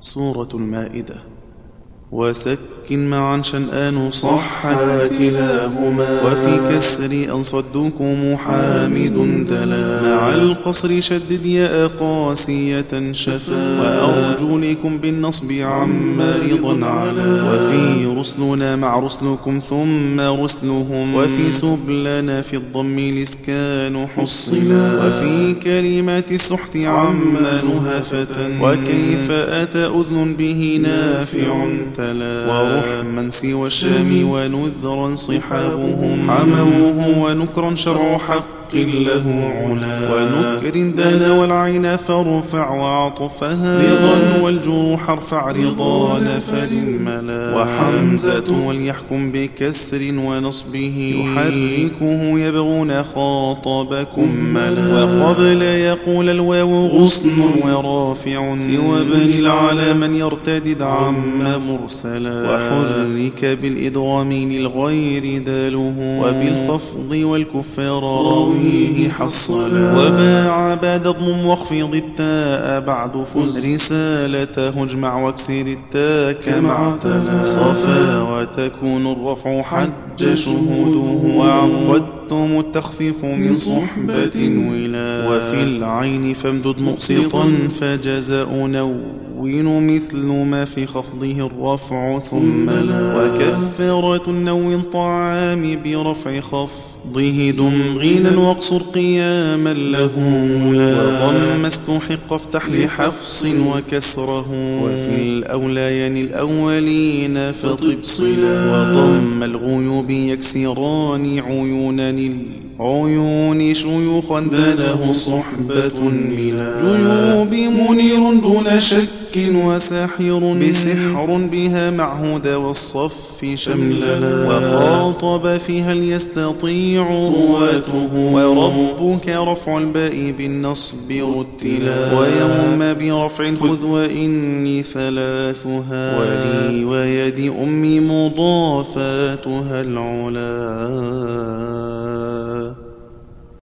سورة المائدة. وسكن معا شنآن صح كلاهما وفي كسر أن صدوكم حامد تلا مع القصر شدد يا قاسية شفا وأرجلكم بالنصب عما رضا على وفي رسلنا مع رسلكم ثم رسلهم وفي سبلنا في الضم الإسكان حصلا وفي كلمات السحت عما نهفة وكيف أتى أذن به نافع تلا ورحما سوى الشام ونذرا صحابهم. عموه ونكرا شرع حق. له علا. ونكر دان والعين فارفع وعطفها. رضا والجروح ارفع رضا نفر ملا وحمزة وليحكم بكسر ونصبه. يحركه يبغون خاطبكم ملا. وقبل يقول الواو غصن ورافع. سوى بني العلا من يرتدد عم مرسلا. وحرك بالإدغام للغير داله. وبالخفض والكفار راوي فيه حصلا. وباع بعد ضم واخفض التاء بعد فز. رسالته اجمع واكسر التاء كما تلا صفا وتكون الرفع حج شهوده. وعقدتم التخفيف من صحبة ولا. وفي العين فامدد مقسطا. فجزاء نون مثل ما في خفضه الرفع ثم لا. وكثرة النو الطعام برفع خفضه دم غينا واقصر قياما له لا وضم استحق افتح لحفص وكسره. وفي الأوليان الأولين فطب صلا. وضم الغيوب يكسران عيونا العيون شيوخا دانه صحبة ملا جيوب منير دون شك وساحر بسحر بها معهود والصف شمللا وخاطب فيها ليستطيع رواته وربك رفع الباء بالنصب رتلا ويوم برفع خذ وإني ثلاثها. ولي ويد أمي مضافاتها العلا.